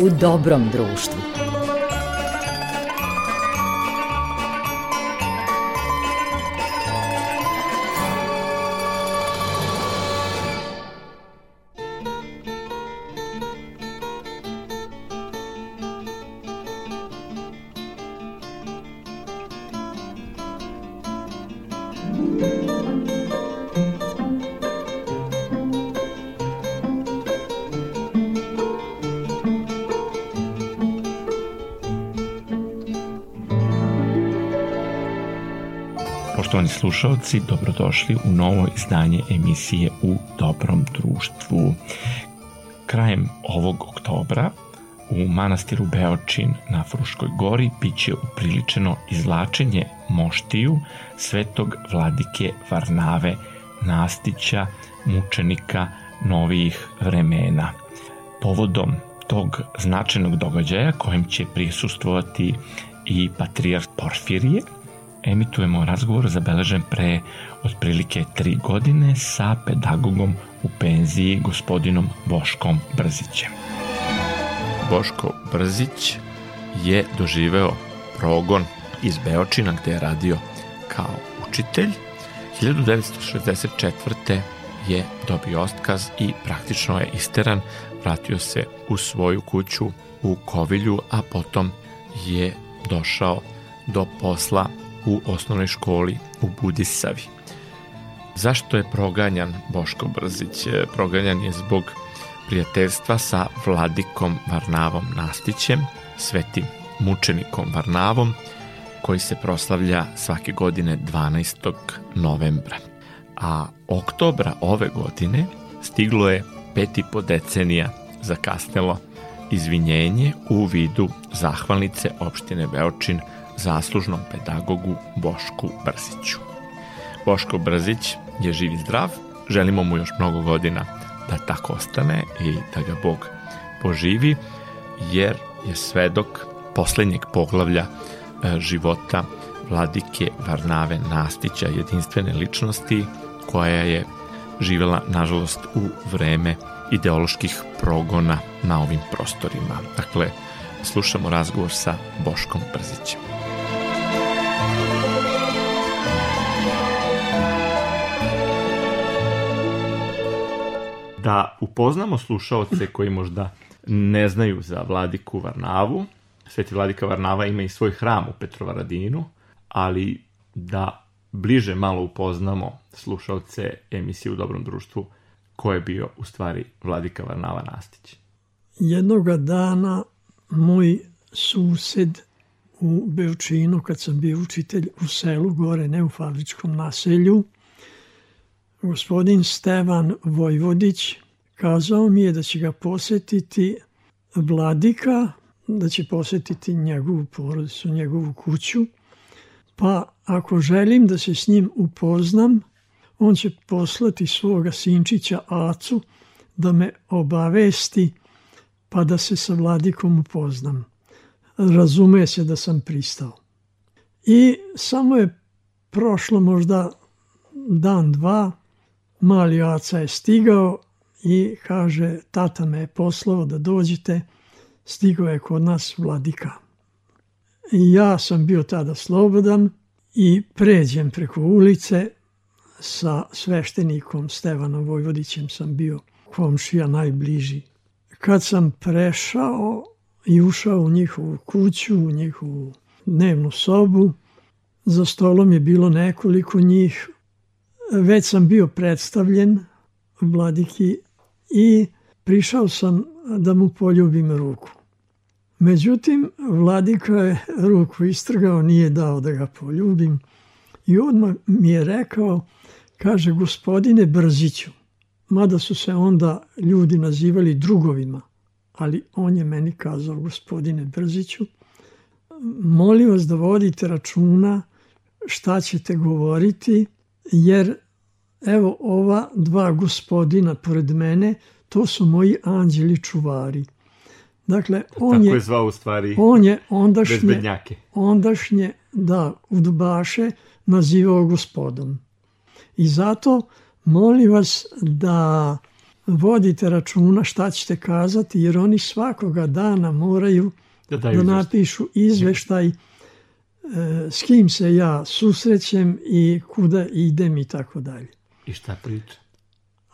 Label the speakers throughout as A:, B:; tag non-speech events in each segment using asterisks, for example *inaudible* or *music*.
A: u dobrom društvu.
B: Slušalci, dobrodošli u novo izdanje emisije U dobrom društvu. Krajem ovog oktobra u manastiru Beočin na Fruškoj gori biće upriličeno izlačenje moštiju svetog vladike Varnave Nastića, mučenika novijih vremena. Povodom tog značajnog događaja kojem će prisustvovati i patrijarh Porfirije, emitujemo razgovor zabeležen pre otprilike tri godine sa pedagogom u penziji gospodinom Boškom Brzićem. Boško Brzić je doživeo progon iz Beočina gde je radio kao učitelj. 1964. je dobio ostkaz i praktično je isteran, vratio se u svoju kuću u Kovilju, a potom je došao do posla u osnovnoj školi u Budisavi. Zašto je proganjan Boško Brzić? E, proganjan je zbog prijateljstva sa vladikom Varnavom Nastićem, svetim mučenikom Varnavom, koji se proslavlja svake godine 12. novembra. A oktobra ove godine stiglo je pet i po decenija zakasnelo izvinjenje u vidu zahvalnice opštine Beočin – zaslužnom pedagogu Bošku Brziću. Boško Brzić je živ i zdrav, želimo mu još mnogo godina da tako ostane i da ga Bog poživi, jer je svedok poslednjeg poglavlja e, života vladike Varnave Nastića, jedinstvene ličnosti koja je živela, nažalost, u vreme ideoloških progona na ovim prostorima. Dakle, slušamo razgovor sa Boškom Brzićem. Da upoznamo slušaoce koji možda ne znaju za vladiku Varnavu. Sveti vladika Varnava ima i svoj hram u Petrovaradinu, ali da bliže malo upoznamo slušaoce emisije u Dobrom društvu ko je bio u stvari vladika Varnava Nastić.
C: Jednoga dana moj sused u Beočinu, kad sam bio učitelj u selu, gore ne u fabričkom naselju, gospodin Stevan Vojvodić kazao mi je da će ga posetiti vladika, da će posetiti njegovu porodicu, njegovu kuću, pa ako želim da se s njim upoznam, on će poslati svoga sinčića Acu da me obavesti pa da se sa vladikom upoznam. Razume se da sam pristao. I samo je prošlo možda dan, dva, Mali oca je stigao i kaže, tata me je poslao da dođete, stigao je kod nas vladika. I ja sam bio tada slobodan i pređem preko ulice sa sveštenikom Stevanom Vojvodićem sam bio komšija najbliži. Kad sam prešao i ušao u njihovu kuću, u njihovu dnevnu sobu, za stolom je bilo nekoliko njih, već sam bio predstavljen vladiki i prišao sam da mu poljubim ruku. Međutim, vladika je ruku istrgao, nije dao da ga poljubim i odmah mi je rekao, kaže, gospodine Brziću, mada su se onda ljudi nazivali drugovima, ali on je meni kazao, gospodine Brziću, molim vas da vodite računa šta ćete govoriti, jer evo ova dva gospodina pored mene, to su moji anđeli čuvari. Dakle, on
B: Tako
C: je,
B: je zvao u stvari
C: on je ondašnje,
B: bezbednjake.
C: ondašnje, da, udbaše nazivao gospodom. I zato molim vas da vodite računa šta ćete kazati, jer oni svakoga dana moraju
B: Da,
C: da,
B: izveštaj.
C: napišu izveštaj e, s kim se ja susrećem i kuda idem i tako dalje.
B: I šta priča?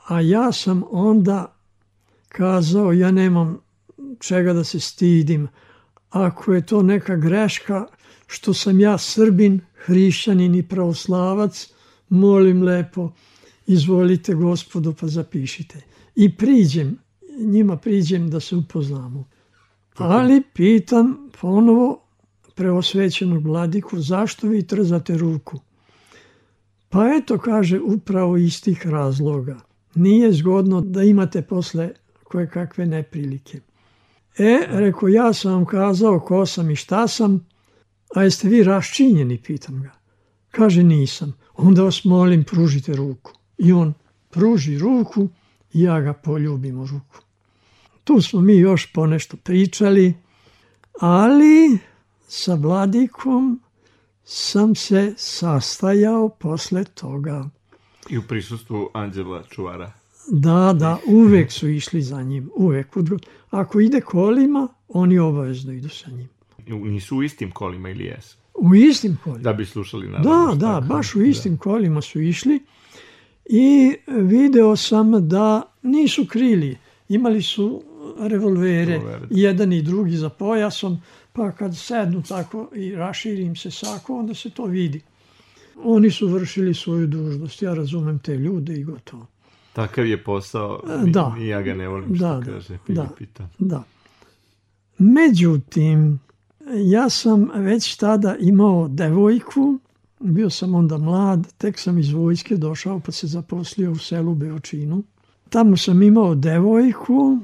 C: A ja sam onda kazao, ja nemam čega da se stidim. Ako je to neka greška, što sam ja srbin, hrišćanin i pravoslavac, molim lepo, izvolite gospodu pa zapišite. I priđem, njima priđem da se upoznamo. Ali pitam ponovo preosvećenog vladiku, zašto vi trzate ruku? Pa eto, kaže, upravo iz tih razloga. Nije zgodno da imate posle koje kakve neprilike. E, reko, ja sam vam kazao ko sam i šta sam, a jeste vi raščinjeni, pitam ga. Kaže, nisam. Onda vas molim, pružite ruku. I on pruži ruku i ja ga poljubim u ruku. Tu smo mi još ponešto pričali, ali sa vladikom sam se sastajao posle toga.
B: I u prisustvu Anđela Čuvara.
C: Da, da, uvek su išli za njim, uvek. Ako ide kolima, oni obavezno idu sa njim.
B: Nisu u istim kolima ili jesu?
C: U istim kolima.
B: Da bi slušali naravno.
C: Da, da,
B: šta-
C: baš u istim kolima su išli i video sam da nisu krili. Imali su revolvere,
B: Revolvere.
C: i jedan i drugi za pojasom, pa kad sednu tako i raširi im se sako, onda se to vidi. Oni su vršili svoju dužnost, ja razumem te ljude i gotovo.
B: Takav je posao,
C: E,
B: ni,
C: da.
B: ni ja ga ne volim što
C: Da, da,
B: kaže
C: da.
B: Filipita.
C: Da. Međutim, ja sam već tada imao devojku, bio sam onda mlad, tek sam iz vojske došao pa se zaposlio u selu Beočinu. Tamo sam imao devojku,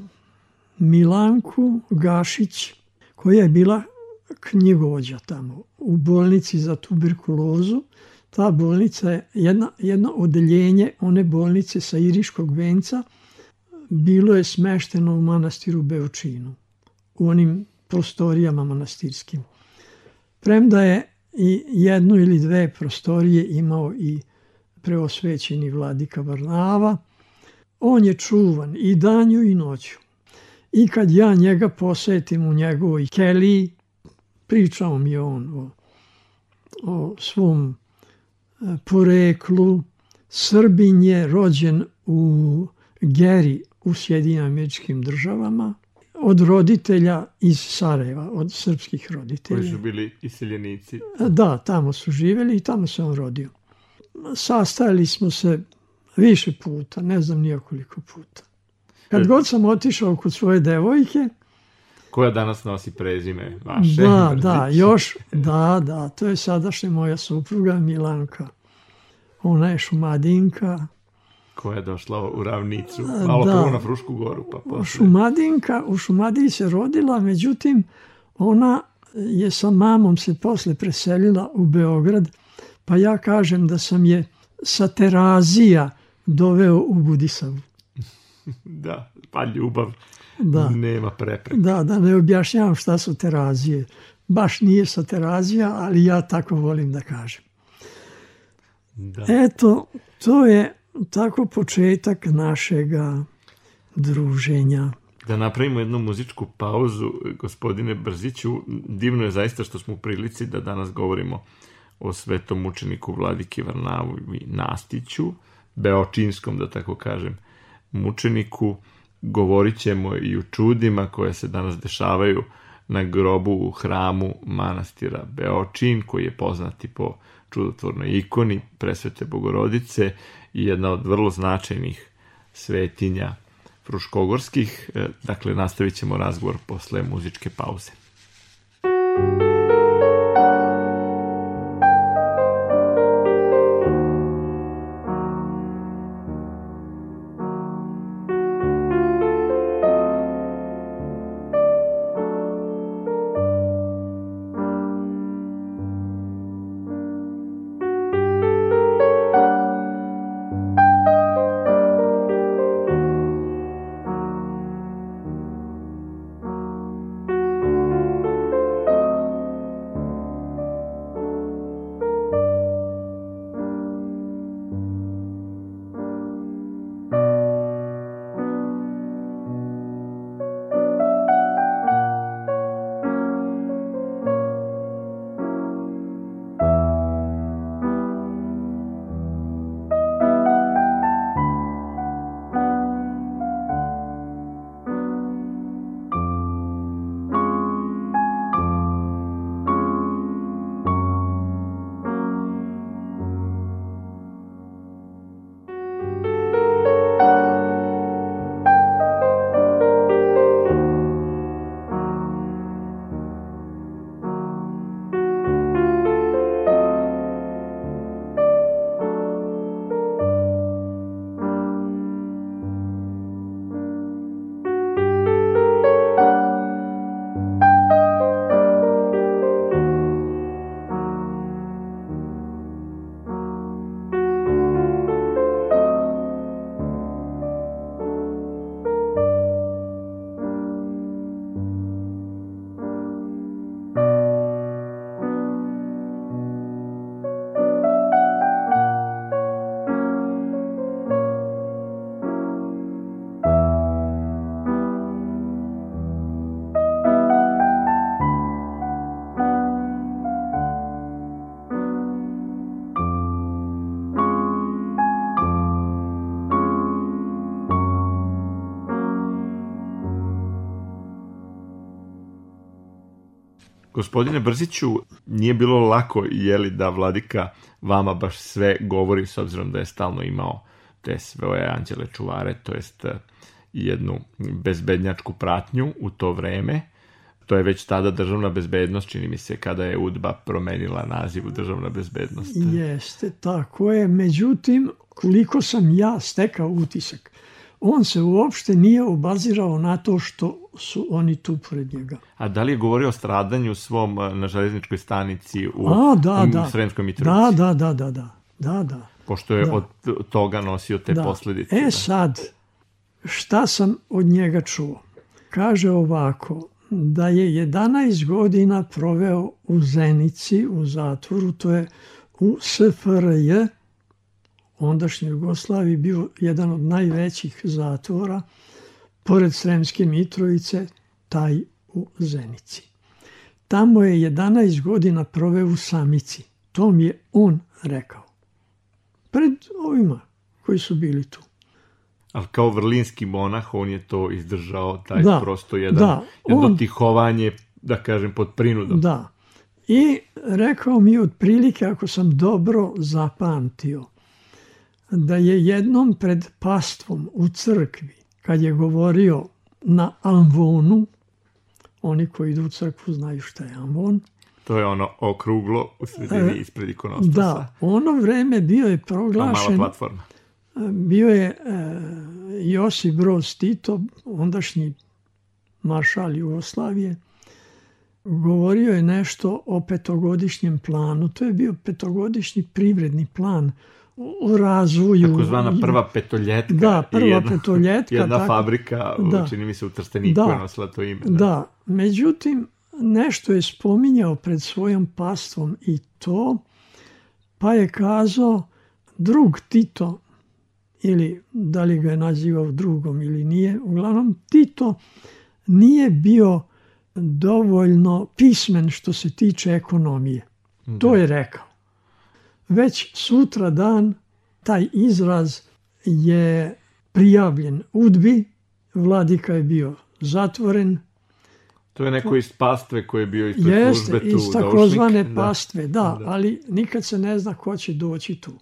C: Milanku Gašić, koja je bila knjigovođa tamo u bolnici za tuberkulozu. Ta bolnica je jedna, jedno odeljenje one bolnice sa Iriškog venca, bilo je smešteno u manastiru Beočinu, u onim prostorijama manastirskim. Premda je i jednu ili dve prostorije imao i preosvećeni vladika Varnava, on je čuvan i danju i noću. I kad ja njega posetim u njegovoj keliji, pričao mi je on o, o svom e, poreklu. Srbin je rođen u Geri u Sjedinim američkim državama od roditelja iz Sarajeva, od srpskih roditelja.
B: Koji su bili iseljenici.
C: Da, tamo su živjeli i tamo se on rodio. Sastajali smo se više puta, ne znam nijekoliko puta. Kad god sam otišao kod svoje devojke,
B: Koja danas nosi prezime vaše.
C: da,
B: Brzić.
C: da, još, da, da, to je sadašnja moja supruga Milanka. Ona je šumadinka,
B: Koja je došla u ravnicu. Malo
C: da.
B: prvo na Frušku goru, pa posle.
C: šumadinka, u Šumadiji se rodila, međutim, ona je sa mamom se posle preselila u Beograd, pa ja kažem da sam je sa Terazija doveo u Budisavu. *laughs*
B: Da, pa ljubav
C: Da.
B: nema prepreka.
C: Da, da ne objašnjavam šta su terazije. Baš nije sa terazija, ali ja tako volim da kažem.
B: Da.
C: Eto, to je tako početak našega druženja.
B: Da napravimo jednu muzičku pauzu, gospodine Brziću. Divno je zaista što smo u prilici da danas govorimo o svetom mučeniku Vladiki Varnavu i Nastiću, beočinskom, da tako kažem, mučeniku. Govorit ćemo i o čudima koje se danas dešavaju na grobu u hramu manastira Beočin, koji je poznati po čudotvornoj ikoni presvete Bogorodice i jedna od vrlo značajnih svetinja fruškogorskih. E, Dakle, nastavit ćemo razgovor posle muzičke pauze.
A: Thank
B: Gospodine Brziću, nije bilo lako jeli da vladika vama baš sve govori s obzirom da je stalno imao te svoje anđele čuvare, to jest eh, jednu bezbednjačku pratnju u to vreme. To je već tada državna bezbednost, čini mi se, kada je UDBA promenila naziv u državna bezbednost.
C: Jeste, tako je. Međutim, koliko sam ja stekao utisak, on se uopšte nije obazirao na to što su oni tu pored njega.
B: A da li je govorio o stradanju svom eh, na železničkoj stanici u,
C: A, da,
B: u
C: da.
B: Sremskoj Mitrovici?
C: Da, da, da, da, da, da, da.
B: Pošto je
C: Da.
B: od toga nosio te
C: da.
B: posledice.
C: E
B: da.
C: sad, šta sam od njega čuo? Kaže ovako, da je 11 godina proveo u Zenici, u zatvoru, to je u SFRJ, ondašnjoj Jugoslaviji, bio jedan od najvećih zatvora, pored Sremske Mitrovice, taj u Zenici. Tamo je 11 godina proveo u Samici. To mi je on rekao. Pred ovima koji su bili tu.
B: Ali kao vrlinski monah, on je to izdržao, taj
C: Da,
B: prosto jedan,
C: da,
B: jedno
C: on-
B: tihovanje, da kažem, pod prinudom.
C: Da. I rekao mi otprilike, ako sam dobro zapamtio, da je jednom pred pastvom u crkvi, kad je govorio na amvonu, oni koji idu u crkvu znaju šta je amvon,
B: To je ono okruglo u sredini ispred ikonostasa.
C: E, da, ono vreme bio je
B: Ta mala
C: proglašen,
B: platforma.
C: bio je e, Josip Broz Tito, ondašnji maršal Jugoslavije, govorio je nešto o petogodišnjem planu. To je bio petogodišnji privredni plan o razvoju.
B: Takozvana prva petoljetka.
C: Da, prva
B: jedna,
C: petoljetka,
B: Jedna
C: tako.
B: fabrika,
C: Da.
B: čini mi se u Trsteniku
C: Da.
B: je nosila to ime.
C: Da, međutim, nešto je spominjao pred svojom pastvom i to, pa je kazao drug Tito, ili da li ga je nazivao drugom ili nije, uglavnom Tito nije bio dovoljno pismen što se tiče ekonomije. To je rekao. Već sutra dan taj izraz je prijavljen udbi, vladika je bio zatvoren,
B: To je neko iz pastve koji je bio ispred
C: Jeste,
B: službe tu.
C: iz
B: doušnik.
C: takozvane
B: Da.
C: pastve, da, ali nikad se ne zna ko će doći tu.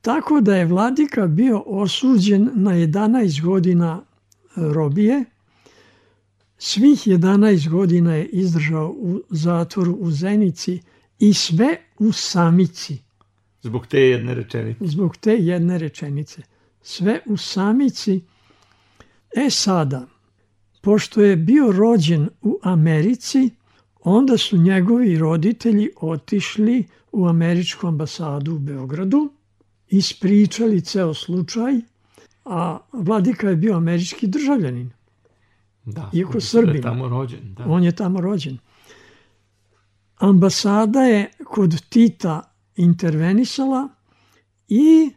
C: Tako da je vladika bio osuđen na 11 godina robije. Svih 11 godina je izdržao u zatvoru u Zenici i sve u samici,
B: Zbog te jedne rečenice.
C: zbog te jedne rečenice. Sve u samici. E sada, pošto je bio rođen u Americi, onda su njegovi roditelji otišli u američku ambasadu u Beogradu, ispričali ceo slučaj, a vladika je bio američki državljanin.
B: Da,
C: Iako
B: da je
C: Srbin.
B: tamo rođen. Da.
C: On je tamo rođen. Ambasada je kod Tita intervenisala i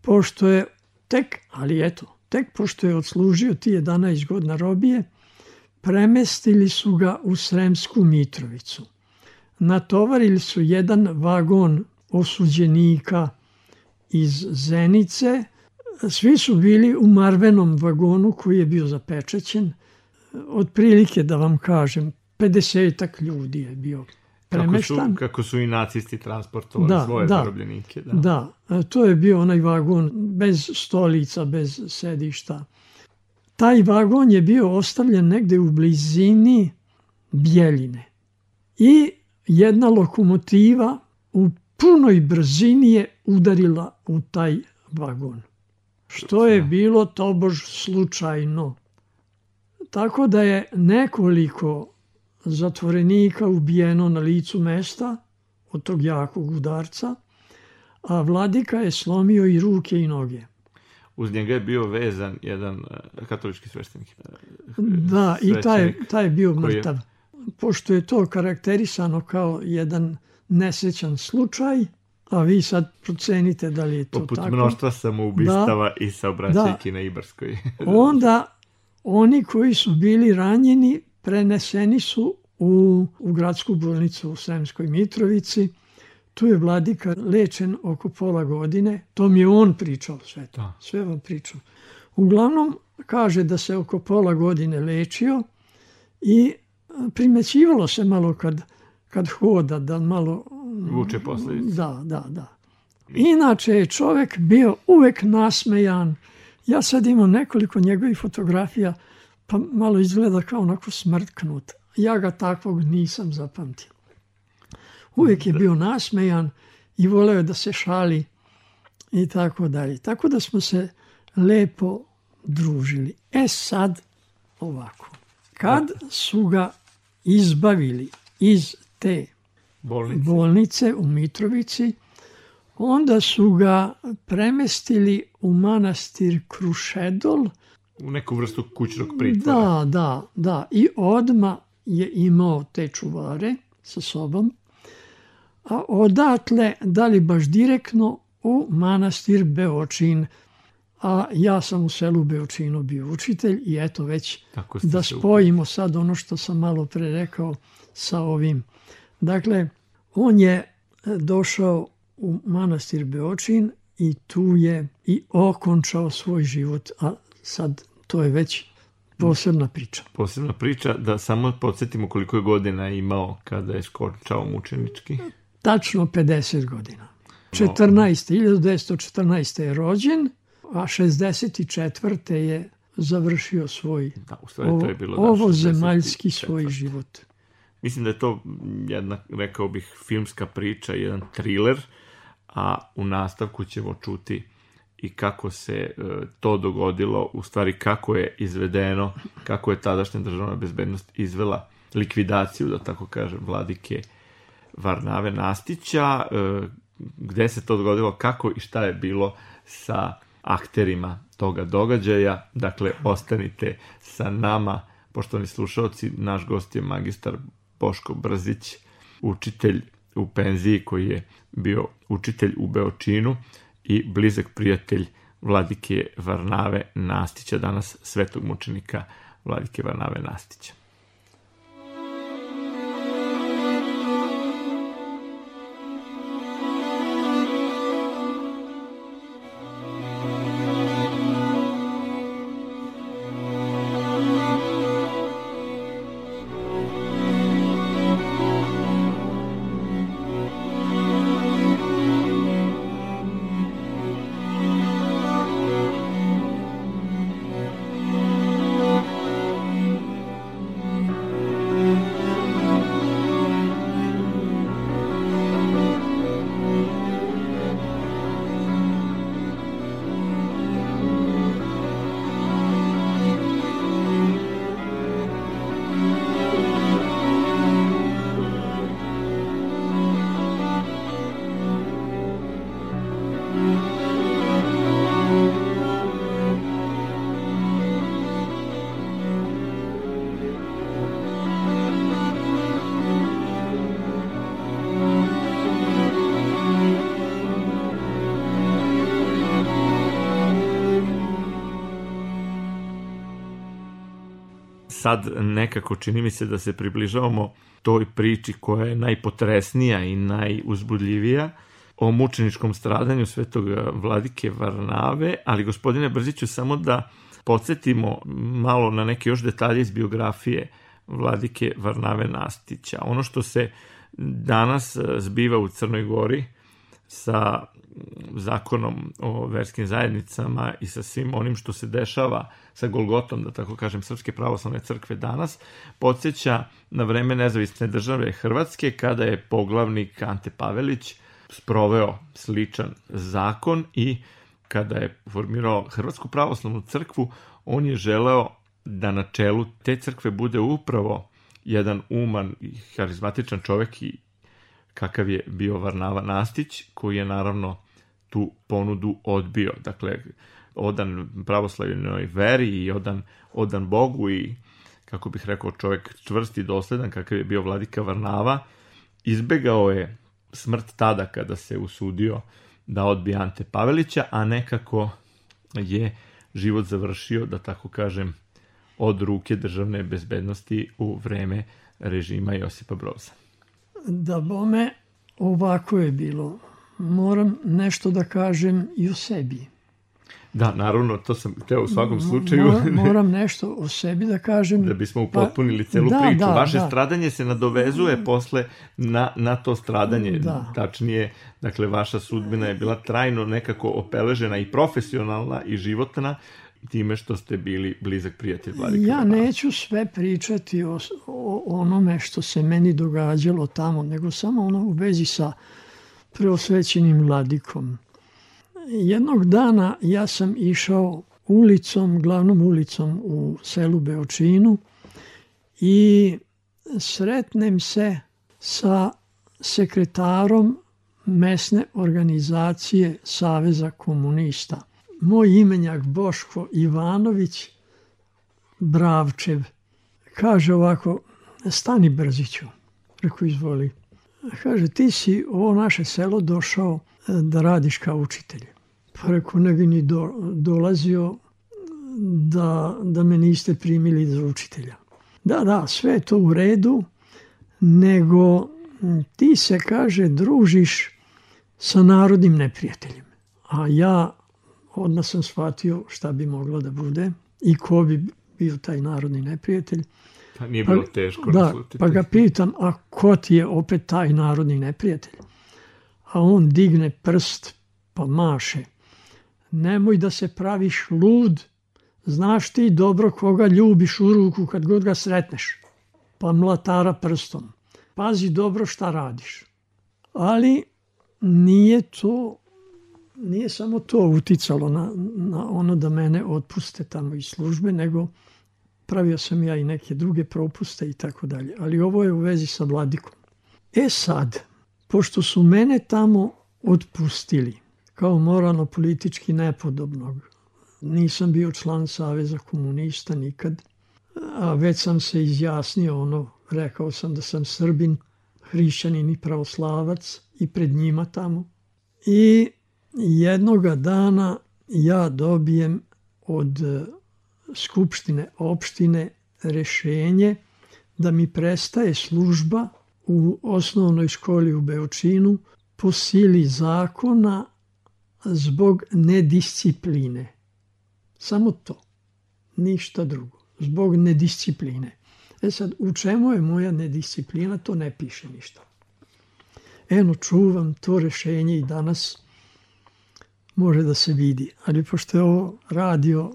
C: pošto je tek, ali eto, tek pošto je odslužio ti 11 godina robije, premestili su ga u Sremsku Mitrovicu. Natovarili su jedan vagon osuđenika iz Zenice. Svi su bili u marvenom vagonu koji je bio zapečećen. Otprilike da vam kažem, 50 ljudi je bio
B: Kako su,
C: premeštan.
B: kako su i nacisti transportovali
C: Da,
B: svoje
C: da.
B: zarobljenike. Da.
C: Da, e, to je bio onaj vagon bez stolica, bez sedišta. Taj vagon je bio ostavljen negde u blizini Bjeljine. I jedna lokomotiva u punoj brzini je udarila u taj vagon. Što je bilo tobož slučajno. Tako da je nekoliko zatvorenika ubijeno na licu mesta od tog jakog udarca, a vladika je slomio i ruke i noge.
B: Uz njega je bio vezan jedan eh, katolički sveštenik. eh,
C: Da, i taj, taj je bio
B: koji je-
C: mrtav. Pošto je to karakterisano kao jedan nesrećan slučaj, a vi sad procenite da li je to
B: Poput
C: tako.
B: mnoštva samoubistava i saobraćajki na Ibarskoj.
C: Onda oni koji su bili ranjeni preneseni su u, u gradsku bolnicu u Sremskoj Mitrovici. Tu je vladika lečen oko pola godine. To mi je on pričao sve to.
B: Da.
C: Sve vam pričao. Uglavnom kaže da se oko pola godine lečio i primećivalo se malo kad, kad hoda, da malo...
B: Vuče posljedice.
C: Da, da, da. Inače je čovjek bio uvek nasmejan. Ja sad imam nekoliko njegovih fotografija, pa malo izgleda kao onako smrtknut. Ja ga takvog nisam zapamtio. Uvijek je bio nasmejan i voleo da se šali i tako dalje. Tako da smo se lepo družili. E sad ovako. Kad su ga izbavili iz te
B: Bolnice.
C: bolnice u Mitrovici, onda su ga premestili u manastir Krušedol.
B: U neku vrstu kućnog pritvora.
C: Da, da, da. I odma je imao te čuvare sa sobom. A odatle, da li baš direktno, u manastir Beočin. A ja sam u selu Beočinu bio učitelj i eto već da spojimo sad ono što sam malo pre rekao sa ovim. Dakle, on je e, došao u manastir Beočin i tu je i okončao svoj život, a sad to je već posebna priča.
B: Posebna priča, da samo podsjetimo koliko je godina imao kada je skončao mučenički.
C: Tačno 50 godina. 14. 1914. je rođen, a 64. je završio svoj
B: Da, u stvari
C: ovo,
B: to je bilo... da,
C: ovo zemaljski
B: 64..
C: svoj život.
B: Mislim da je to jedna, rekao bih, filmska priča, jedan thriller, a u nastavku ćemo čuti i kako se e, to dogodilo, u stvari kako je izvedeno, kako je tadašnja državna bezbednost izvela likvidaciju, da tako kažem, vladike Varnave Nastića, e, gde se to dogodilo, kako i šta je bilo sa akterima toga događaja. Dakle, ostanite sa nama, poštovani slušalci, naš gost je magistar Boško Brzić, učitelj u penziji koji je bio učitelj u Beočinu i blizak prijatelj vladike Varnave Nastića, danas svetog mučenika vladike Varnave Nastića. Sad nekako čini mi se da se približavamo toj priči koja je najpotresnija i najuzbudljivija o mučeničkom stradanju svetog vladike Varnave, ali gospodine Brziću, samo da podsjetimo malo na neke još detalje iz biografije vladike Varnave Nastića. Ono što se danas zbiva u Crnoj Gori sa zakonom o verskim zajednicama i sa svim onim što se dešava sa Golgotom, da tako kažem, Srpske pravoslavne crkve danas, podsjeća na vreme nezavisne države Hrvatske, kada je poglavnik Ante Pavelić sproveo sličan zakon i kada je formirao Hrvatsku pravoslavnu crkvu, on je želeo da na čelu te crkve bude upravo jedan uman i harizmatičan čovek i kakav je bio Varnava Nastić, koji je naravno tu ponudu odbio. Dakle, odan pravoslavljenoj veri i odan, odan Bogu i, kako bih rekao, čovjek čvrsti i dosledan, kakav je bio vladika Varnava, izbegao je smrt tada kada se usudio da odbije Ante Pavelića, a nekako je život završio, da tako kažem, od ruke državne bezbednosti u vreme režima Josipa Broza.
C: Da bome ovako je bilo. Moram nešto da kažem i o sebi.
B: Da, naravno, to sam hteo u svakom slučaju.
C: Moram, *laughs* moram nešto o sebi da kažem.
B: Da bismo upotpunili celu
C: da,
B: priču.
C: da,
B: Vaše
C: da.
B: stradanje se nadovezuje posle na, na to stradanje.
C: Da.
B: Tačnije, dakle, vaša sudbina je bila trajno nekako opeležena i profesionalna i životna time što ste bili blizak prijatelj Vladika
C: Ja neću sve pričati o, o onome što se meni događalo tamo, nego samo ono u vezi sa preosvećenim vladikom. Jednog dana ja sam išao ulicom, glavnom ulicom u selu Beočinu i sretnem se sa sekretarom mesne organizacije Saveza komunista. Moj imenjak Boško Ivanović Bravčev. Kaže ovako, stani Brziću. Rekao, izvoli. Kaže, ti si ovo naše selo došao e, da radiš kao učitelj. Pa rekao, ne bi ni do, dolazio da, da me niste primili za učitelja. Da, da, sve je to u redu, nego ti se, kaže, družiš sa narodnim neprijateljem. A ja odmah sam shvatio šta bi moglo da bude i ko bi bio taj narodni neprijatelj.
B: Pa nije bilo teško
C: da,
B: naslutiti.
C: pa ga pitam, a ko ti je opet taj narodni neprijatelj? A on digne prst pa maše. Nemoj da se praviš lud, znaš ti dobro koga ljubiš u ruku kad god ga sretneš. Pa mlatara prstom. Pazi dobro šta radiš. Ali nije to nije samo to uticalo na, na ono da mene otpuste tamo iz službe, nego pravio sam ja i neke druge propuste i tako dalje. Ali ovo je u vezi sa Vladikom. E sad, pošto su mene tamo otpustili kao moralno-politički nepodobnog, nisam bio član Saveza komunista nikad, a već sam se izjasnio, ono, rekao sam da sam Srbin, hrišćanin i pravoslavac i pred njima tamo. I jednoga dana ja dobijem od Skupštine opštine rešenje da mi prestaje služba u osnovnoj školi u Beočinu po sili zakona zbog nediscipline. Samo to. Ništa drugo. Zbog nediscipline. E sad, u čemu je moja nedisciplina, to ne piše ništa. Eno, čuvam to rešenje i danas može da se vidi. Ali pošto je ovo radio,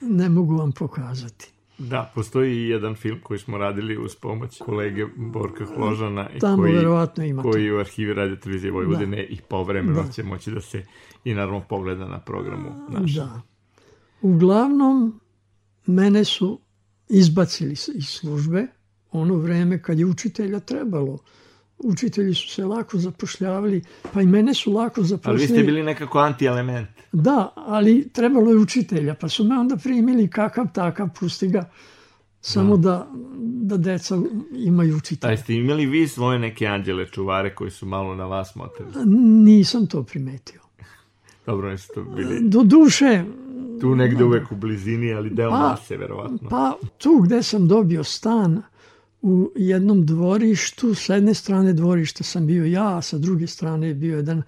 C: ne mogu vam pokazati.
B: Da, postoji i jedan film koji smo radili uz pomoć kolege Borka Hložana i
C: Tamo
B: koji,
C: verovatno ima to.
B: koji u arhivi Radio Televizije Vojvodine
C: Da.
B: i povremeno
C: Da.
B: će moći da se i naravno pogleda na programu našem.
C: Da. Uglavnom, mene su izbacili iz službe ono vreme kad je učitelja trebalo. Učitelji su se lako zapošljavali, pa i mene su lako
B: Ali vi
C: zapošljavali.
B: ste bili nekako antielement.
C: Da, ali trebalo je učitelja, pa su me onda primili kakav takav, pusti ga, samo da, da deca imaju učitelja.
B: Da, ste imali vi svoje neke anđele čuvare koji su malo na vas motrili?
C: Nisam to primetio.
B: Dobro, nisu to bili
C: Do duše,
B: tu negde uvek u blizini, ali deo
C: Pa-
B: mase, verovatno.
C: Pa tu gde sam dobio stan u jednom dvorištu, s jedne strane dvorišta sam bio ja, a sa druge strane je bio jedan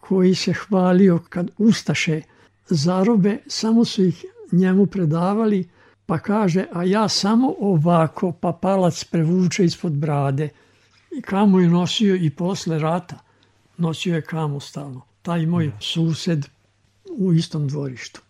C: koji se hvalio kad Ustaše zarobe, samo su ih njemu predavali, pa kaže, a ja samo ovako, pa palac prevuče ispod brade. I kamu je nosio i posle rata. Nosio je kamu stalno. Taj moj sused u istom dvorištu.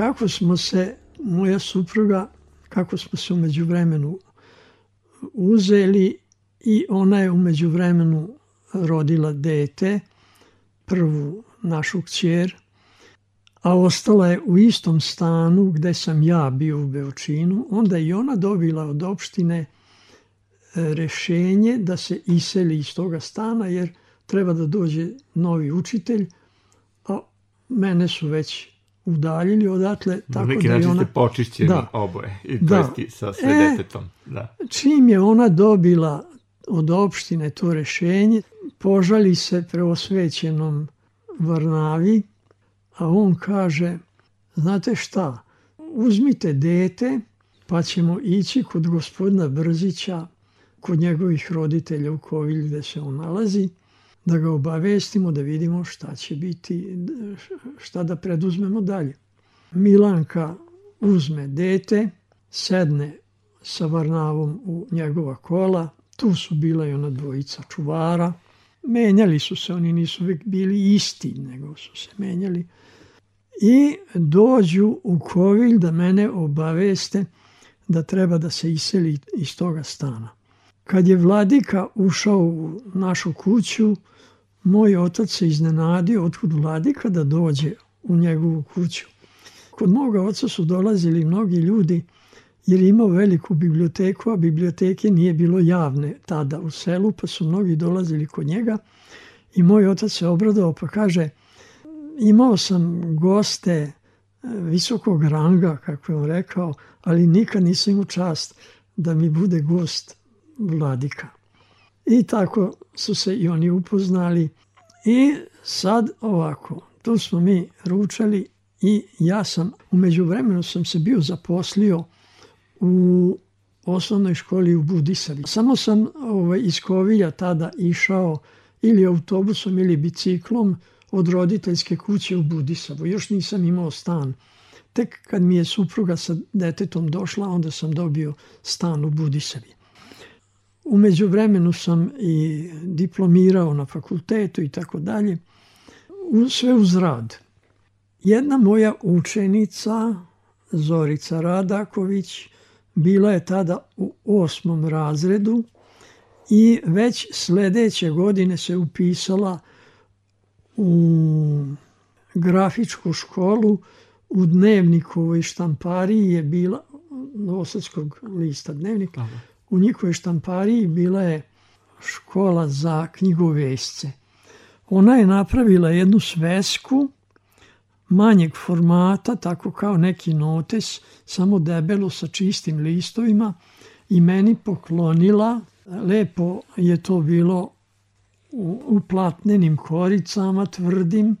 C: Kako smo se, moja supruga, kako smo se umeđu vremenu uzeli i ona je umeđu vremenu rodila dete, prvu našu kćer, a ostala je u istom stanu gde sam ja bio u Beočinu, onda i ona dobila od opštine e, rešenje da se iseli iz toga stana jer treba da dođe novi učitelj, a mene su već udaljili odatle.
B: Tako Na neki da način ona... ste počišćeni da. oboje, i to da. sa sve e, detetom. Da.
C: Čim je ona dobila od opštine to rešenje, požali se preosvećenom Varnavi, a on kaže, znate šta, uzmite dete, pa ćemo ići kod gospodina Brzića, kod njegovih roditelja u Kovilju gde se on nalazi, da ga obavestimo, da vidimo šta će biti, šta da preduzmemo dalje. Milanka uzme dete, sedne sa Varnavom u njegova kola, tu su bila i ona dvojica čuvara, menjali su se, oni nisu uvijek bili isti, nego su se menjali. I dođu u Kovilj da mene obaveste da treba da se iseli iz toga stana. Kad je vladika ušao u našu kuću, moj otac se iznenadio otkud vladika da dođe u njegovu kuću. Kod moga oca su dolazili mnogi ljudi jer je imao veliku biblioteku, a biblioteke nije bilo javne tada u selu, pa su mnogi dolazili kod njega i moj otac se obradao pa kaže imao sam goste e, visokog ranga, kako je on rekao, ali nikad nisam imao čast da mi bude gost vladika. I tako su se i oni upoznali. I sad ovako, tu smo mi ručali i ja sam, umeđu vremenu sam se bio zaposlio u osnovnoj školi u Budisavi. Samo sam ovaj, iz Kovilja tada išao ili autobusom ili biciklom od roditeljske kuće u Budisavu. Još nisam imao stan. Tek kad mi je supruga sa detetom došla, onda sam dobio stan u Budisavi. Umeđu vremenu sam i diplomirao na fakultetu i tako dalje. Sve uz rad. Jedna moja učenica, Zorica Radaković, bila je tada u osmom razredu i već sledeće godine se upisala u grafičku školu u dnevnikovoj štampariji je bila Novosadskog lista dnevnika. Aha. U njihovoj štampariji bila je škola za knjigovesce. Ona je napravila jednu svesku manjeg formata, tako kao neki notes, samo debelo sa čistim listovima i meni poklonila. Lepo je to bilo u, u platnenim koricama, tvrdim,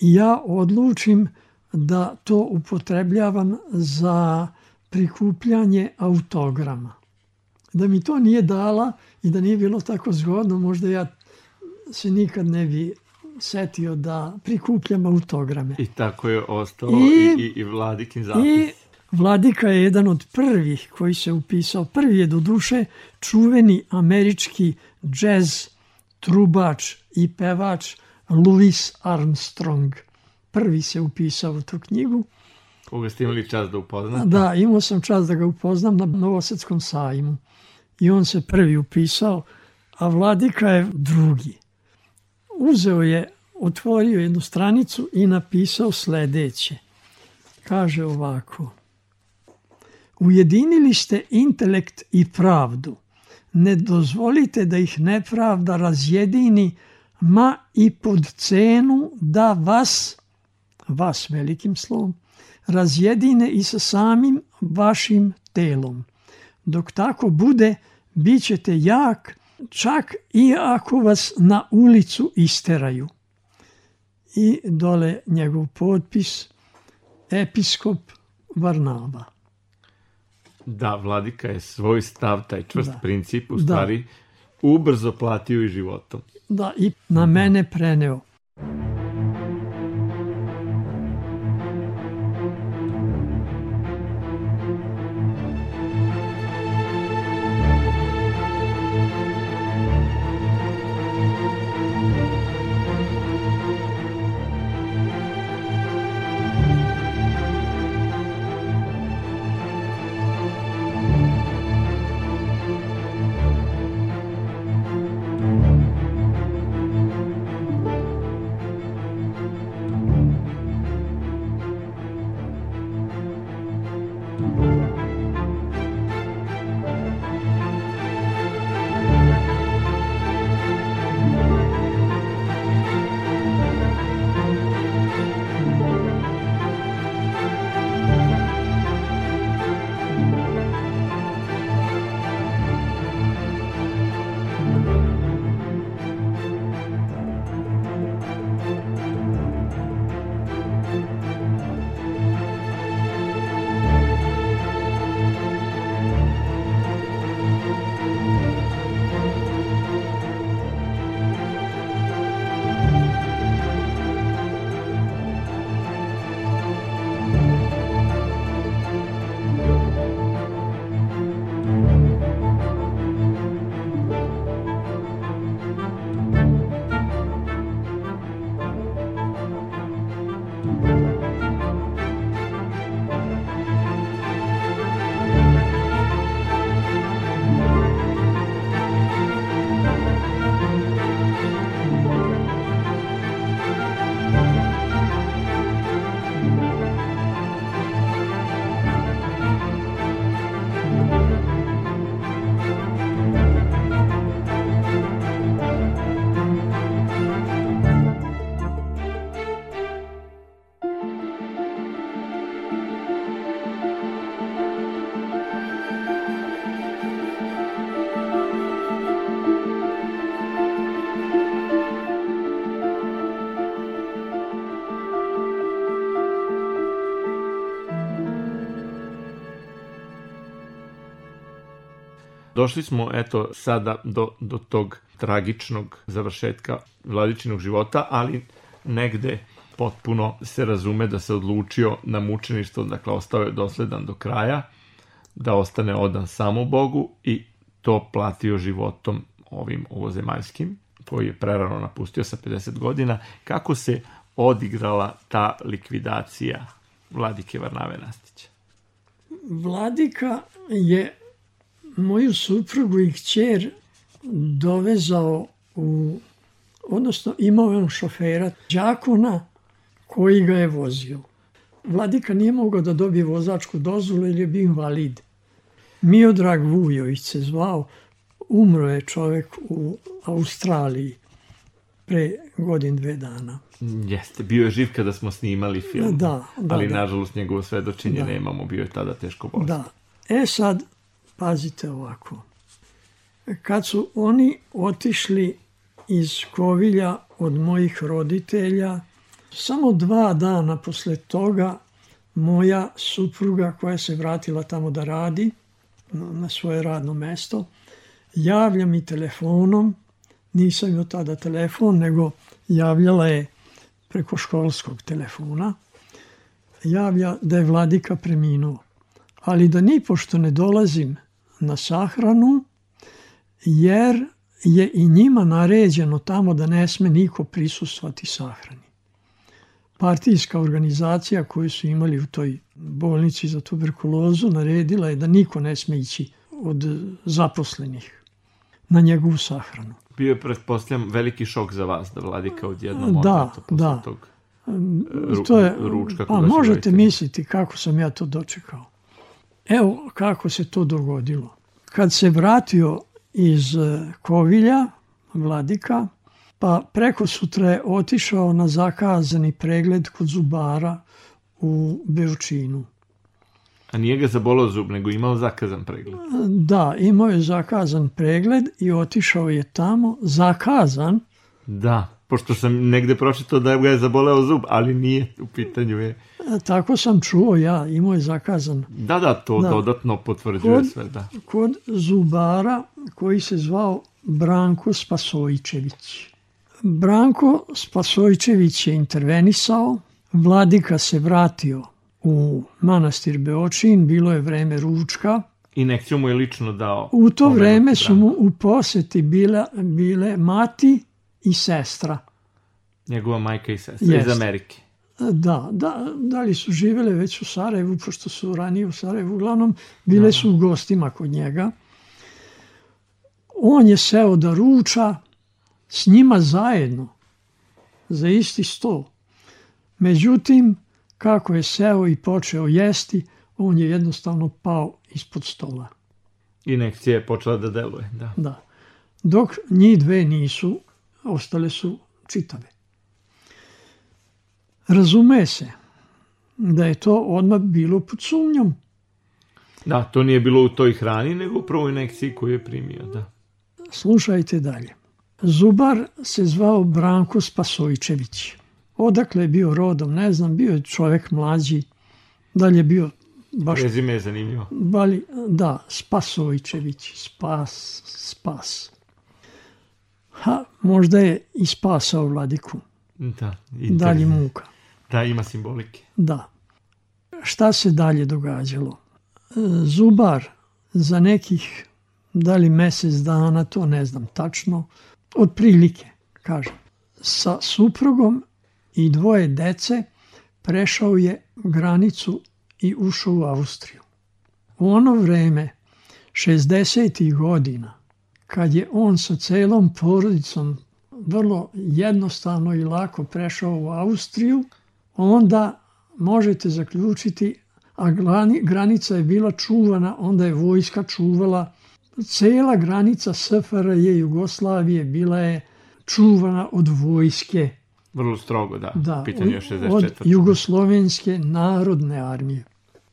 C: i ja odlučim da to upotrebljavam za prikupljanje autograma. Da mi to nije dala i da nije bilo tako zgodno, možda ja se nikad ne bi setio da prikupljam autograme.
B: I tako je ostalo i, i, i Vladikin zapis. I
C: Vladika je jedan od prvih koji se upisao. Prvi je do duše čuveni američki džez trubač i pevač Louis Armstrong. Prvi se upisao u tu knjigu.
B: Koga ste imali čas da upoznate?
C: Da, imao sam čas da ga upoznam na Novosadskom sajmu. I on se prvi upisao, a Vladika je drugi uzeo je, otvorio jednu stranicu i napisao sledeće. Kaže ovako. Ujedinili ste intelekt i pravdu. Ne dozvolite da ih nepravda razjedini, ma i pod cenu da vas, vas velikim slovom, razjedine i sa samim vašim telom. Dok tako bude, bit ćete jak, čak i ako vas na ulicu isteraju. I dole njegov potpis, episkop Varnava.
B: Da, vladika je svoj stav, taj čvrst da. princip, u da. stvari da. ubrzo platio i životom.
C: Da, i na mene preneo.
B: Došli smo, eto, sada do, do tog tragičnog završetka vladičinog života, ali negde potpuno se razume da se odlučio na mučeništvo, dakle ostao je dosledan do kraja, da ostane odan samo Bogu i to platio životom ovim ovozemaljskim, koji je prerano napustio sa 50 godina. Kako se odigrala ta likvidacija Vladike Varnave Nastića?
C: Vladika je moju suprugu i kćer dovezao u, odnosno imao je on šofera, đakona koji ga je vozio. Vladika nije mogao da dobije vozačku dozvolu jer je bio invalid. Miodrag Vujović se zvao, umro je čovek u Australiji pre godin dve dana.
B: Jeste, bio je živ kada smo snimali film.
C: Da, da.
B: Ali
C: da.
B: nažalost njegovo svedočenje
C: Da.
B: nemamo, bio je tada teško bolest.
C: Da. E sad, pazite ovako. Kad su oni otišli iz Kovilja od mojih roditelja, samo dva dana posle toga moja supruga koja se vratila tamo da radi na svoje radno mesto, javlja mi telefonom, nisam imao tada telefon, nego javljala je preko školskog telefona, javlja da je vladika preminuo ali da ni pošto ne dolazim na sahranu, jer je i njima naređeno tamo da ne sme niko prisustvati sahrani. Partijska organizacija koju su imali u toj bolnici za tuberkulozu naredila je da niko ne sme ići od zaposlenih na njegovu sahranu.
B: Bio je, pretpostavljam, veliki šok za vas da vladika odjednom
C: Da,
B: posle
C: da.
B: tog ru-
C: to je,
B: ručka
C: pa možete misliti kako sam ja to dočekao. Evo kako se to dogodilo. Kad se vratio iz e, Kovilja, Vladika, pa preko sutra je otišao na zakazani pregled kod zubara u Beočinu.
B: A nije ga zabolao zub, nego imao zakazan pregled.
C: Da, imao je zakazan pregled i otišao je tamo, zakazan,
B: Da, pošto sam negde pročitao da ga je zaboleo zub, ali nije u pitanju je.
C: tako sam čuo ja, imao je zakazan
B: Da, da, to
C: Da.
B: dodatno potvrđuje
C: Kod-
B: sve, da.
C: kod zubara koji se zvao Branko Spasojčević. Branko Spasojčević je intervenisao, vladika se vratio u manastir Beočin, bilo je vreme ručka.
B: Inekciju mu je lično dao.
C: U to vreme su mu u poseti bile, bile mati i sestra.
B: Njegova majka i sestra iz
C: Jeste.
B: Amerike.
C: Da, da, da li su živele već u Sarajevu, pošto su ranije u Sarajevu, uglavnom bile su u gostima kod njega. On je seo da ruča s njima zajedno, za isti sto. Međutim, kako je seo i počeo jesti, on je jednostavno pao ispod stola.
B: Inekcija je počela da deluje, da.
C: Da. Dok njih dve nisu, ostale su čitave. Razume se da je to odmah bilo pod sumnjom.
B: Da, to nije bilo u toj hrani, nego upravo u inekciji koju je primio, da.
C: Slušajte dalje. Zubar se zvao Branko Spasojčević. Odakle je bio rodom, ne znam, bio je čovjek mlađi. Da li je bio baš
B: Prezime je zanimljivo.
C: Bali, da, Spasojčević, spas, spas. Ha, možda je i spasao vladiku,
B: Da,
C: dalje muka.
B: Da, ima simbolike.
C: Da. Šta se dalje događalo? E, Zubar za nekih, da li mesec dana, to ne znam tačno, otprilike, kažem, sa suprugom i dvoje dece prešao je granicu i ušao u Austriju. U ono vreme, 60. godina, kad je on sa celom porodicom vrlo jednostavno i lako prešao u Austriju, onda možete zaključiti, a granica je bila čuvana, onda je vojska čuvala, cela granica SFRJ Jugoslavije bila je čuvana od vojske,
B: Vrlo strogo, da.
C: da,
B: Pitanje je
C: od,
B: 64.
C: od Jugoslovenske narodne armije.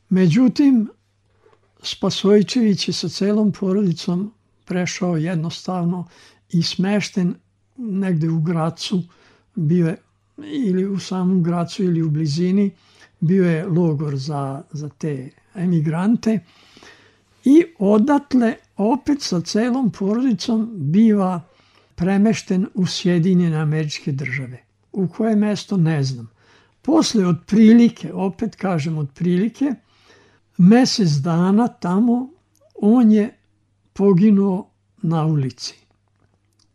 C: Međutim, Spasojčević je sa celom porodicom prešao jednostavno i smešten negde u Gracu, bio je ili u samom Gracu ili u blizini, bio je logor za, za te emigrante i odatle opet sa celom porodicom biva premešten u Sjedinjene američke države. U koje mesto ne znam. Posle otprilike, opet kažem otprilike, mesec dana tamo on je poginuo na ulici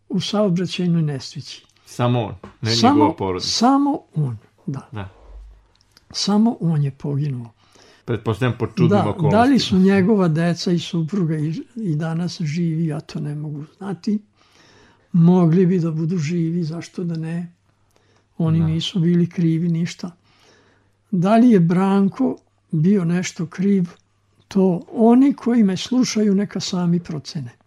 C: u saobraćajnoj nesreći.
B: Samo on, ne samo, njegova porodica.
C: Samo on, da.
B: da.
C: Samo on je poginuo.
B: Pretpostavljam po čudnim da, okolnostima.
C: Da li su njegova deca i supruga i, i danas živi, ja to ne mogu znati. Mogli bi da budu živi, zašto da ne? Oni da. nisu bili krivi ništa. Da li je Branko bio nešto kriv, to oni koji me slušaju neka sami procene.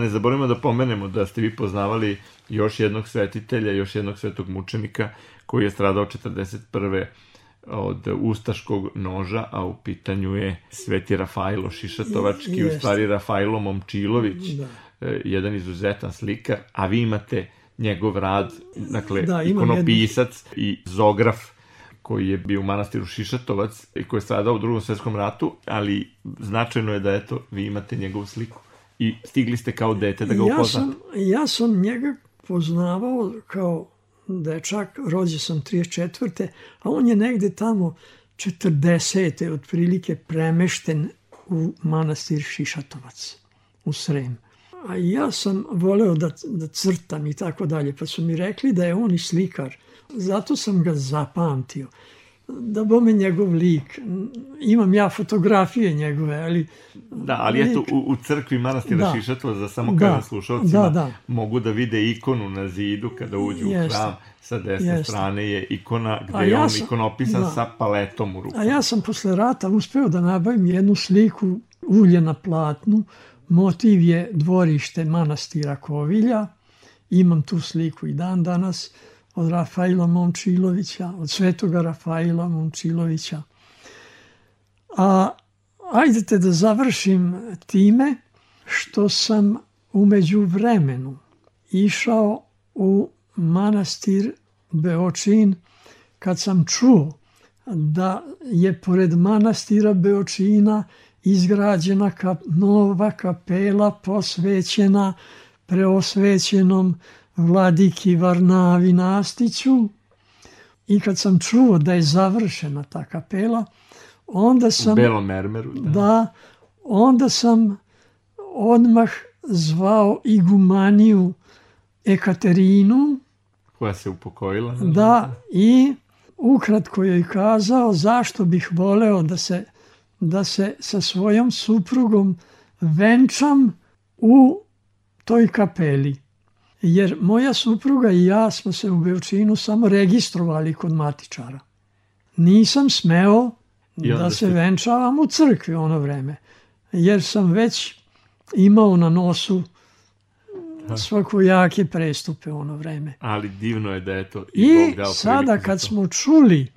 B: Ne zaboravimo da pomenemo da ste vi poznavali još jednog svetitelja, još jednog svetog mučenika koji je stradao 41 od ustaškog noža, a u pitanju je Sveti Rafajlo Šišatovački, u stvari Rafajlo Momčilović, da. E, jedan izuzetan slikar, a vi imate njegov rad, dakle, da, ikonopisac jednu... i zograf koji je bio u manastiru Šišatovac i koji je stradao u drugom svetskom ratu, ali značajno je da eto, vi imate njegovu sliku i stigli ste kao dete da ga upoznate?
C: Ja sam, ja sam njega poznavao kao dečak, rođe sam 34. a on je negde tamo 40. otprilike premešten u manastir Šišatovac u Srem. A ja sam voleo da, da crtam i tako dalje, pa su mi rekli da je on i slikar. Zato sam ga zapamtio da bome njegov lik. Imam ja fotografije njegove, ali...
B: Da, ali lik... eto, u, u crkvi manastira da. Šišatova, za samo da. kažem slušalcima, da, da. mogu da vide ikonu na zidu kada uđu Jeste. u hram. Sa desne Jeste. strane je ikona gde je on sam, ikonopisan da. sa paletom u ruku.
C: A ja sam posle rata uspeo da nabavim jednu sliku ulje na platnu. Motiv je dvorište manastira Kovilja. Imam tu sliku i dan danas od Rafaila Momčilovića, od svetoga Rafaila Momčilovića. A ajdete da završim time što sam umeđu vremenu išao u manastir Beočin kad sam čuo da je pored manastira Beočina izgrađena nova kapela posvećena preosvećenom vladiki Varnavi Nastiću i kad sam čuo da je završena ta kapela, onda sam...
B: U belom mermeru, da.
C: Da, onda sam odmah zvao igumaniju Ekaterinu.
B: Koja se upokojila.
C: Da, i ukratko joj kazao zašto bih voleo da se, da se sa svojom suprugom venčam u toj kapeli. Jer moja supruga i ja smo se u Beočinu samo registrovali kod matičara. Nisam smeo da se venčavam u crkvi ono vreme, jer sam već imao na nosu svakojake prestupe ono vreme.
B: Ali divno je da je to
C: i, I Bog dao sada kad smo čuli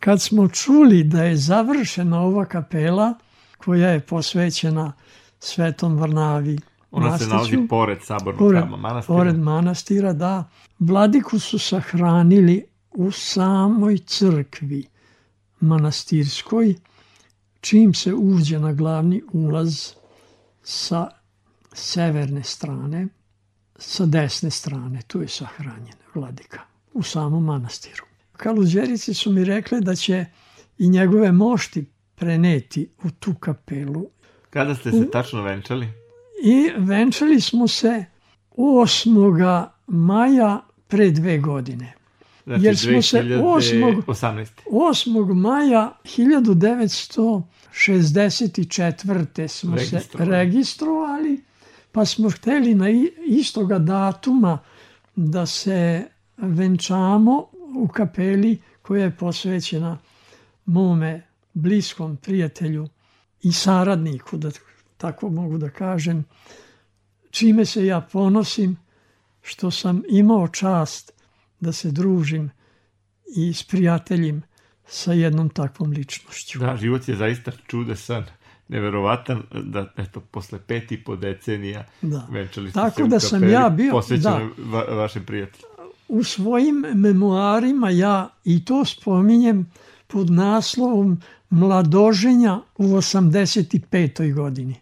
C: kad smo čuli da je završena ova kapela koja je posvećena Svetom Vrnavi
B: Ona
C: Nastiću,
B: se nalazi pored sabornog
C: pored,
B: manastira.
C: Pored manastira, da. Vladiku su sahranili u samoj crkvi manastirskoj, čim se uđe na glavni ulaz sa severne strane, sa desne strane, tu je sahranjen vladika u samom manastiru. Kaluđerici su mi rekli da će i njegove mošti preneti u tu kapelu.
B: Kada ste se tačno venčali?
C: I venčali smo se 8. maja pre dve godine.
B: Znači,
C: Jer smo se 8.
B: 18.
C: 8. maja 1964. smo se registrovali, pa smo hteli na istoga datuma da se venčamo u kapeli koja je posvećena mome bliskom prijatelju i saradniku, da tako mogu da kažem, čime se ja ponosim što sam imao čast da se družim i s prijateljim sa jednom takvom ličnošću.
B: Da, život je zaista čudesan, neverovatan da eto posle pet i po decenija
C: da.
B: venčali ste
C: Tako
B: se
C: da
B: u
C: sam ja bio
B: da, va, vašem prijatelju.
C: U svojim memoarima ja i to spominjem pod naslovom Mladoženja u 85. godini.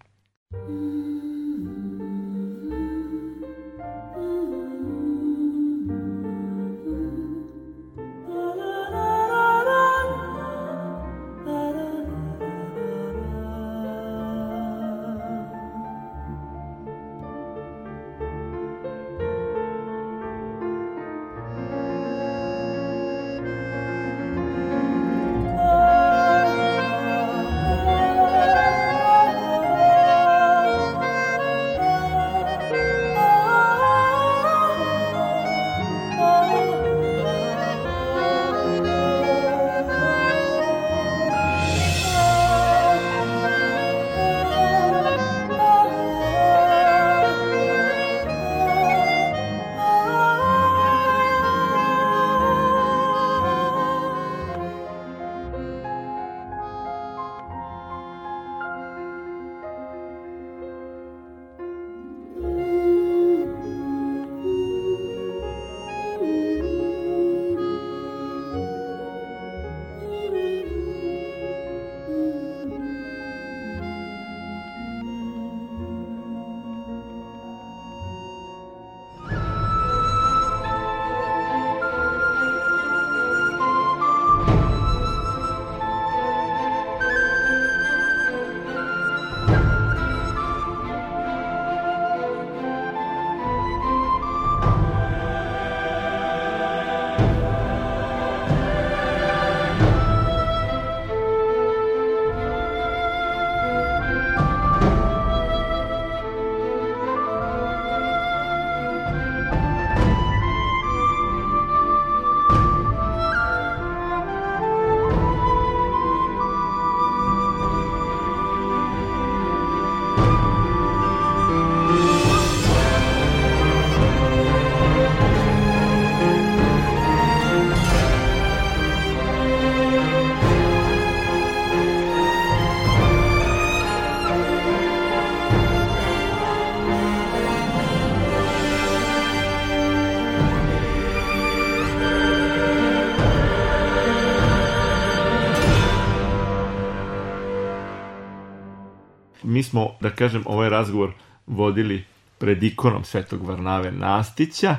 B: Da kažem, ovaj razgovor vodili pred ikonom Svetog Varnave Nastića.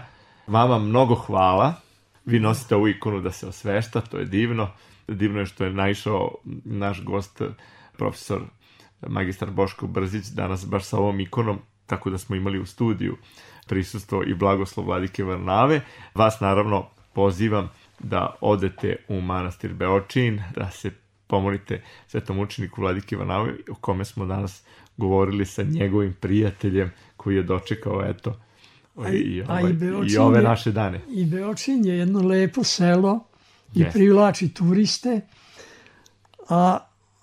B: Vama mnogo hvala. Vi nosite ovu ikonu da se osvešta, to je divno. Divno je što je naišao naš gost, profesor magistar Boško Brzić, danas baš sa ovom ikonom, tako da smo imali u studiju prisustvo i blagoslov Vladike Varnave. Vas naravno pozivam da odete u manastir Beočin, da se pomolite svetom učeniku Vladike Ivanovi, o kome smo danas sa njegovim prijateljem koji je dočekao, eto,
C: A
B: i,
C: i-
B: i,
C: a i
B: ovaj,
C: Beočin
B: i ove
C: je-
B: naše dane.
C: I Beočin je jedno lepo selo i
B: Jeste.
C: privlači turiste. A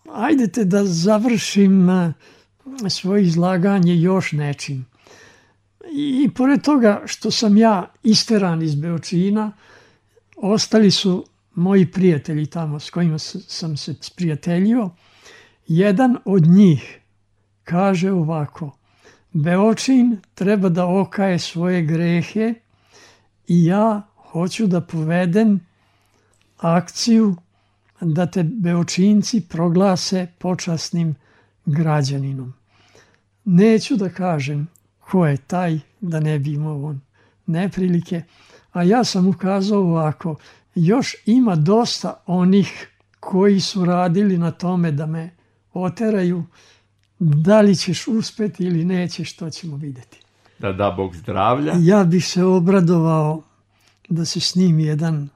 C: ajdete da završim eh, svoje izlaganje još nečim. I, I pored toga što sam ja isteran iz Beočina, ostali su moji prijatelji tamo s kojima sam se sprijateljio. Jedan od njih kaže ovako, Beočin treba da okaje svoje grehe i ja hoću da povedem akciju da te Beočinci proglase počasnim građaninom. Neću da kažem ko je taj, da ne bi imao on neprilike, a ja sam ukazao ovako, još ima dosta onih koji su radili na tome da me oteraju, da li ćeš uspeti ili nećeš, to ćemo videti.
B: Da da Bog zdravlja,
C: Ja bih se obradovao da se snimi jedan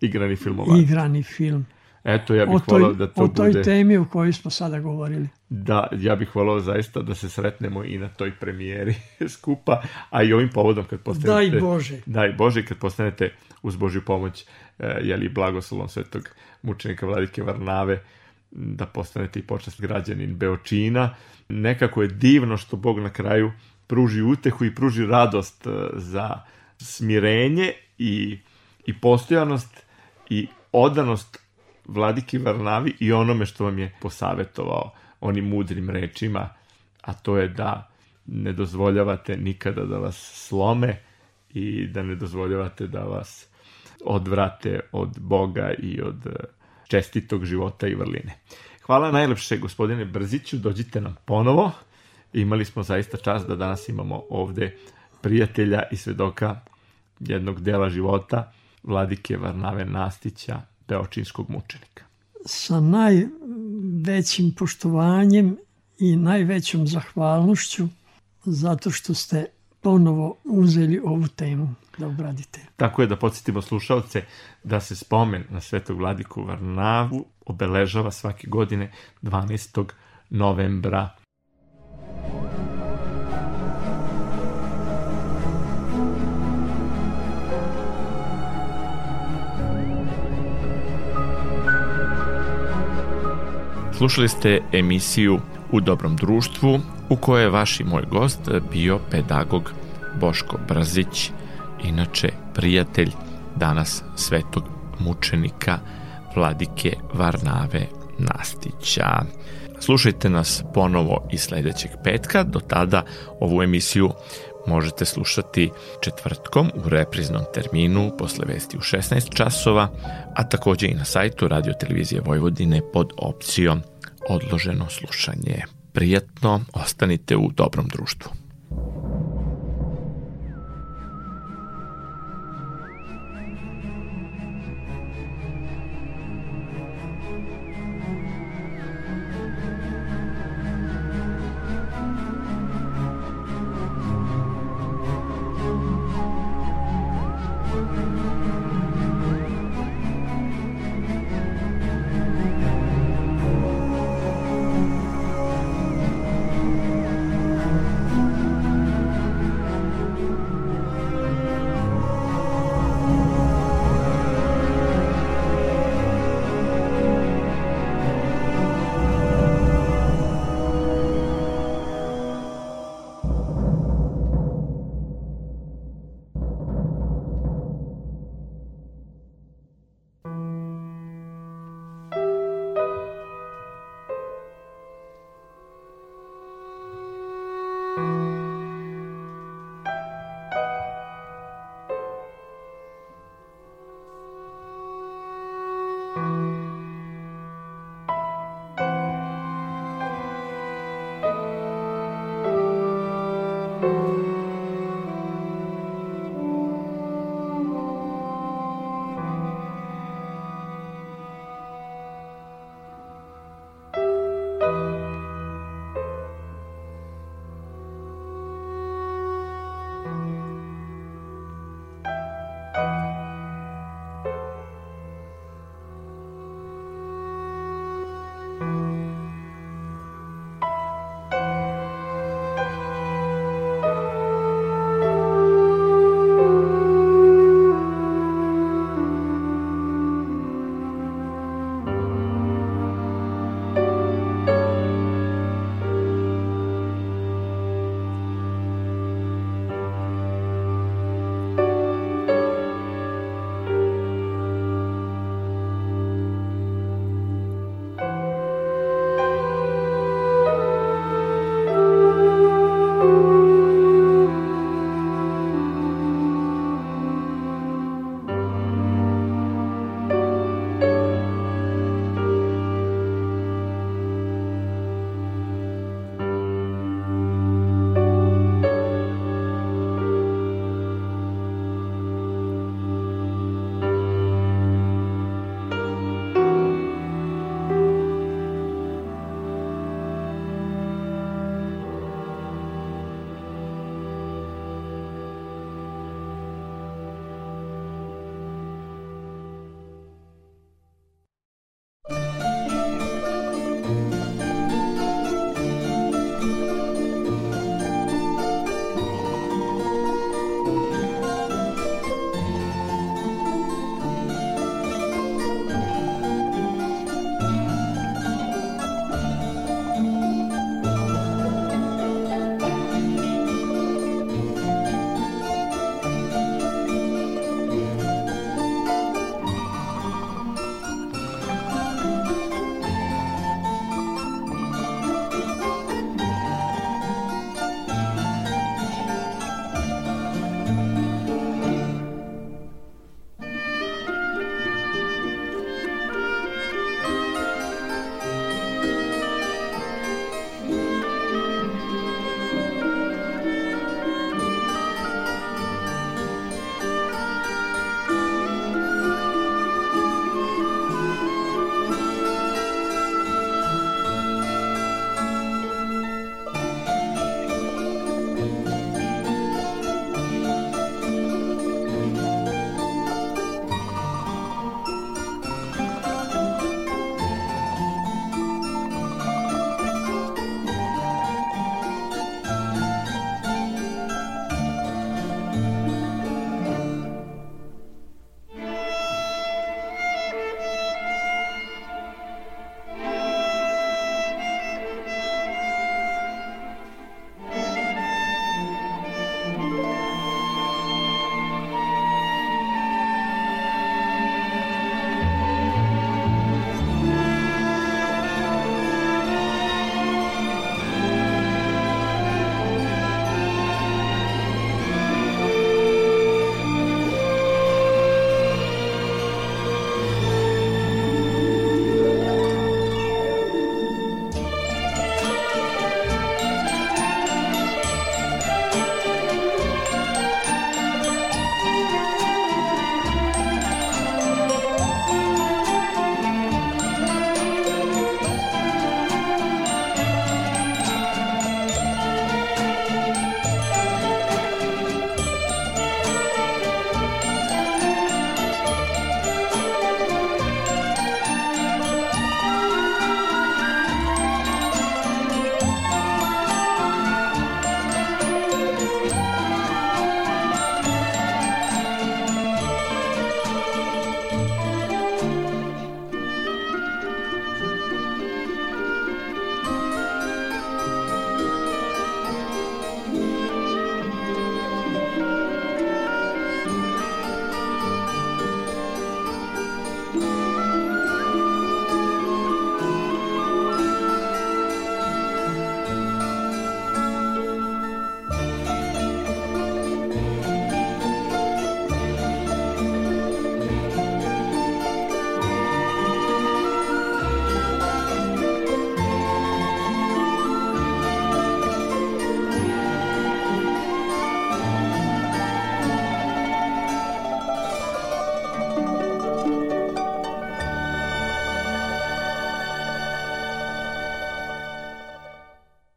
B: igrani filmova.
C: igrani film
B: Eto, ja
C: o
B: bih
C: toj,
B: volao da to
C: o toj
B: bude...
C: temi o kojoj smo sada govorili.
B: Da, ja bih volao zaista da se sretnemo i na toj premijeri *laughs* skupa, a i ovim povodom kad postanete...
C: Daj Bože.
B: Daj Bože, kad postanete uz Božju pomoć, e, jeli blagoslovom svetog mučenika Vladike Varnave, da postanete i počast građanin Beočina. Nekako je divno što Bog na kraju pruži utehu i pruži radost e, za smirenje i, i postojanost i odanost Vladiki Varnavi i onome što vam je posavetovao onim mudrim rečima, a to je da ne dozvoljavate nikada da vas slome i da ne dozvoljavate da vas odvrate od Boga i od eh, čestitog života i vrline. Hvala najlepše gospodine Brziću, dođite nam ponovo. Imali smo zaista čast da danas imamo ovde prijatelja i svedoka jednog dela života, vladike Varnave Nastića, beočinskog mučenika.
C: Sa najvećim poštovanjem i najvećom zahvalnošću zato što ste ponovo uzeli ovu temu da obradite.
B: Tako je da podsjetimo slušalce da se spomen na svetog vladiku Varnavu obeležava svake godine 12. novembra. Slušali ste emisiju U dobrom društvu u kojoj je vaš i moj gost bio pedagog Boško Brzić, inače prijatelj danas svetog mučenika Vladike Varnave Nastića. Slušajte nas ponovo i sledećeg petka, do tada ovu emisiju možete slušati četvrtkom u repriznom terminu posle vesti u 16 časova, a takođe i na sajtu Radio Televizije Vojvodine pod opcijom odloženo slušanje. Prijatno, ostanite u dobrom društvu.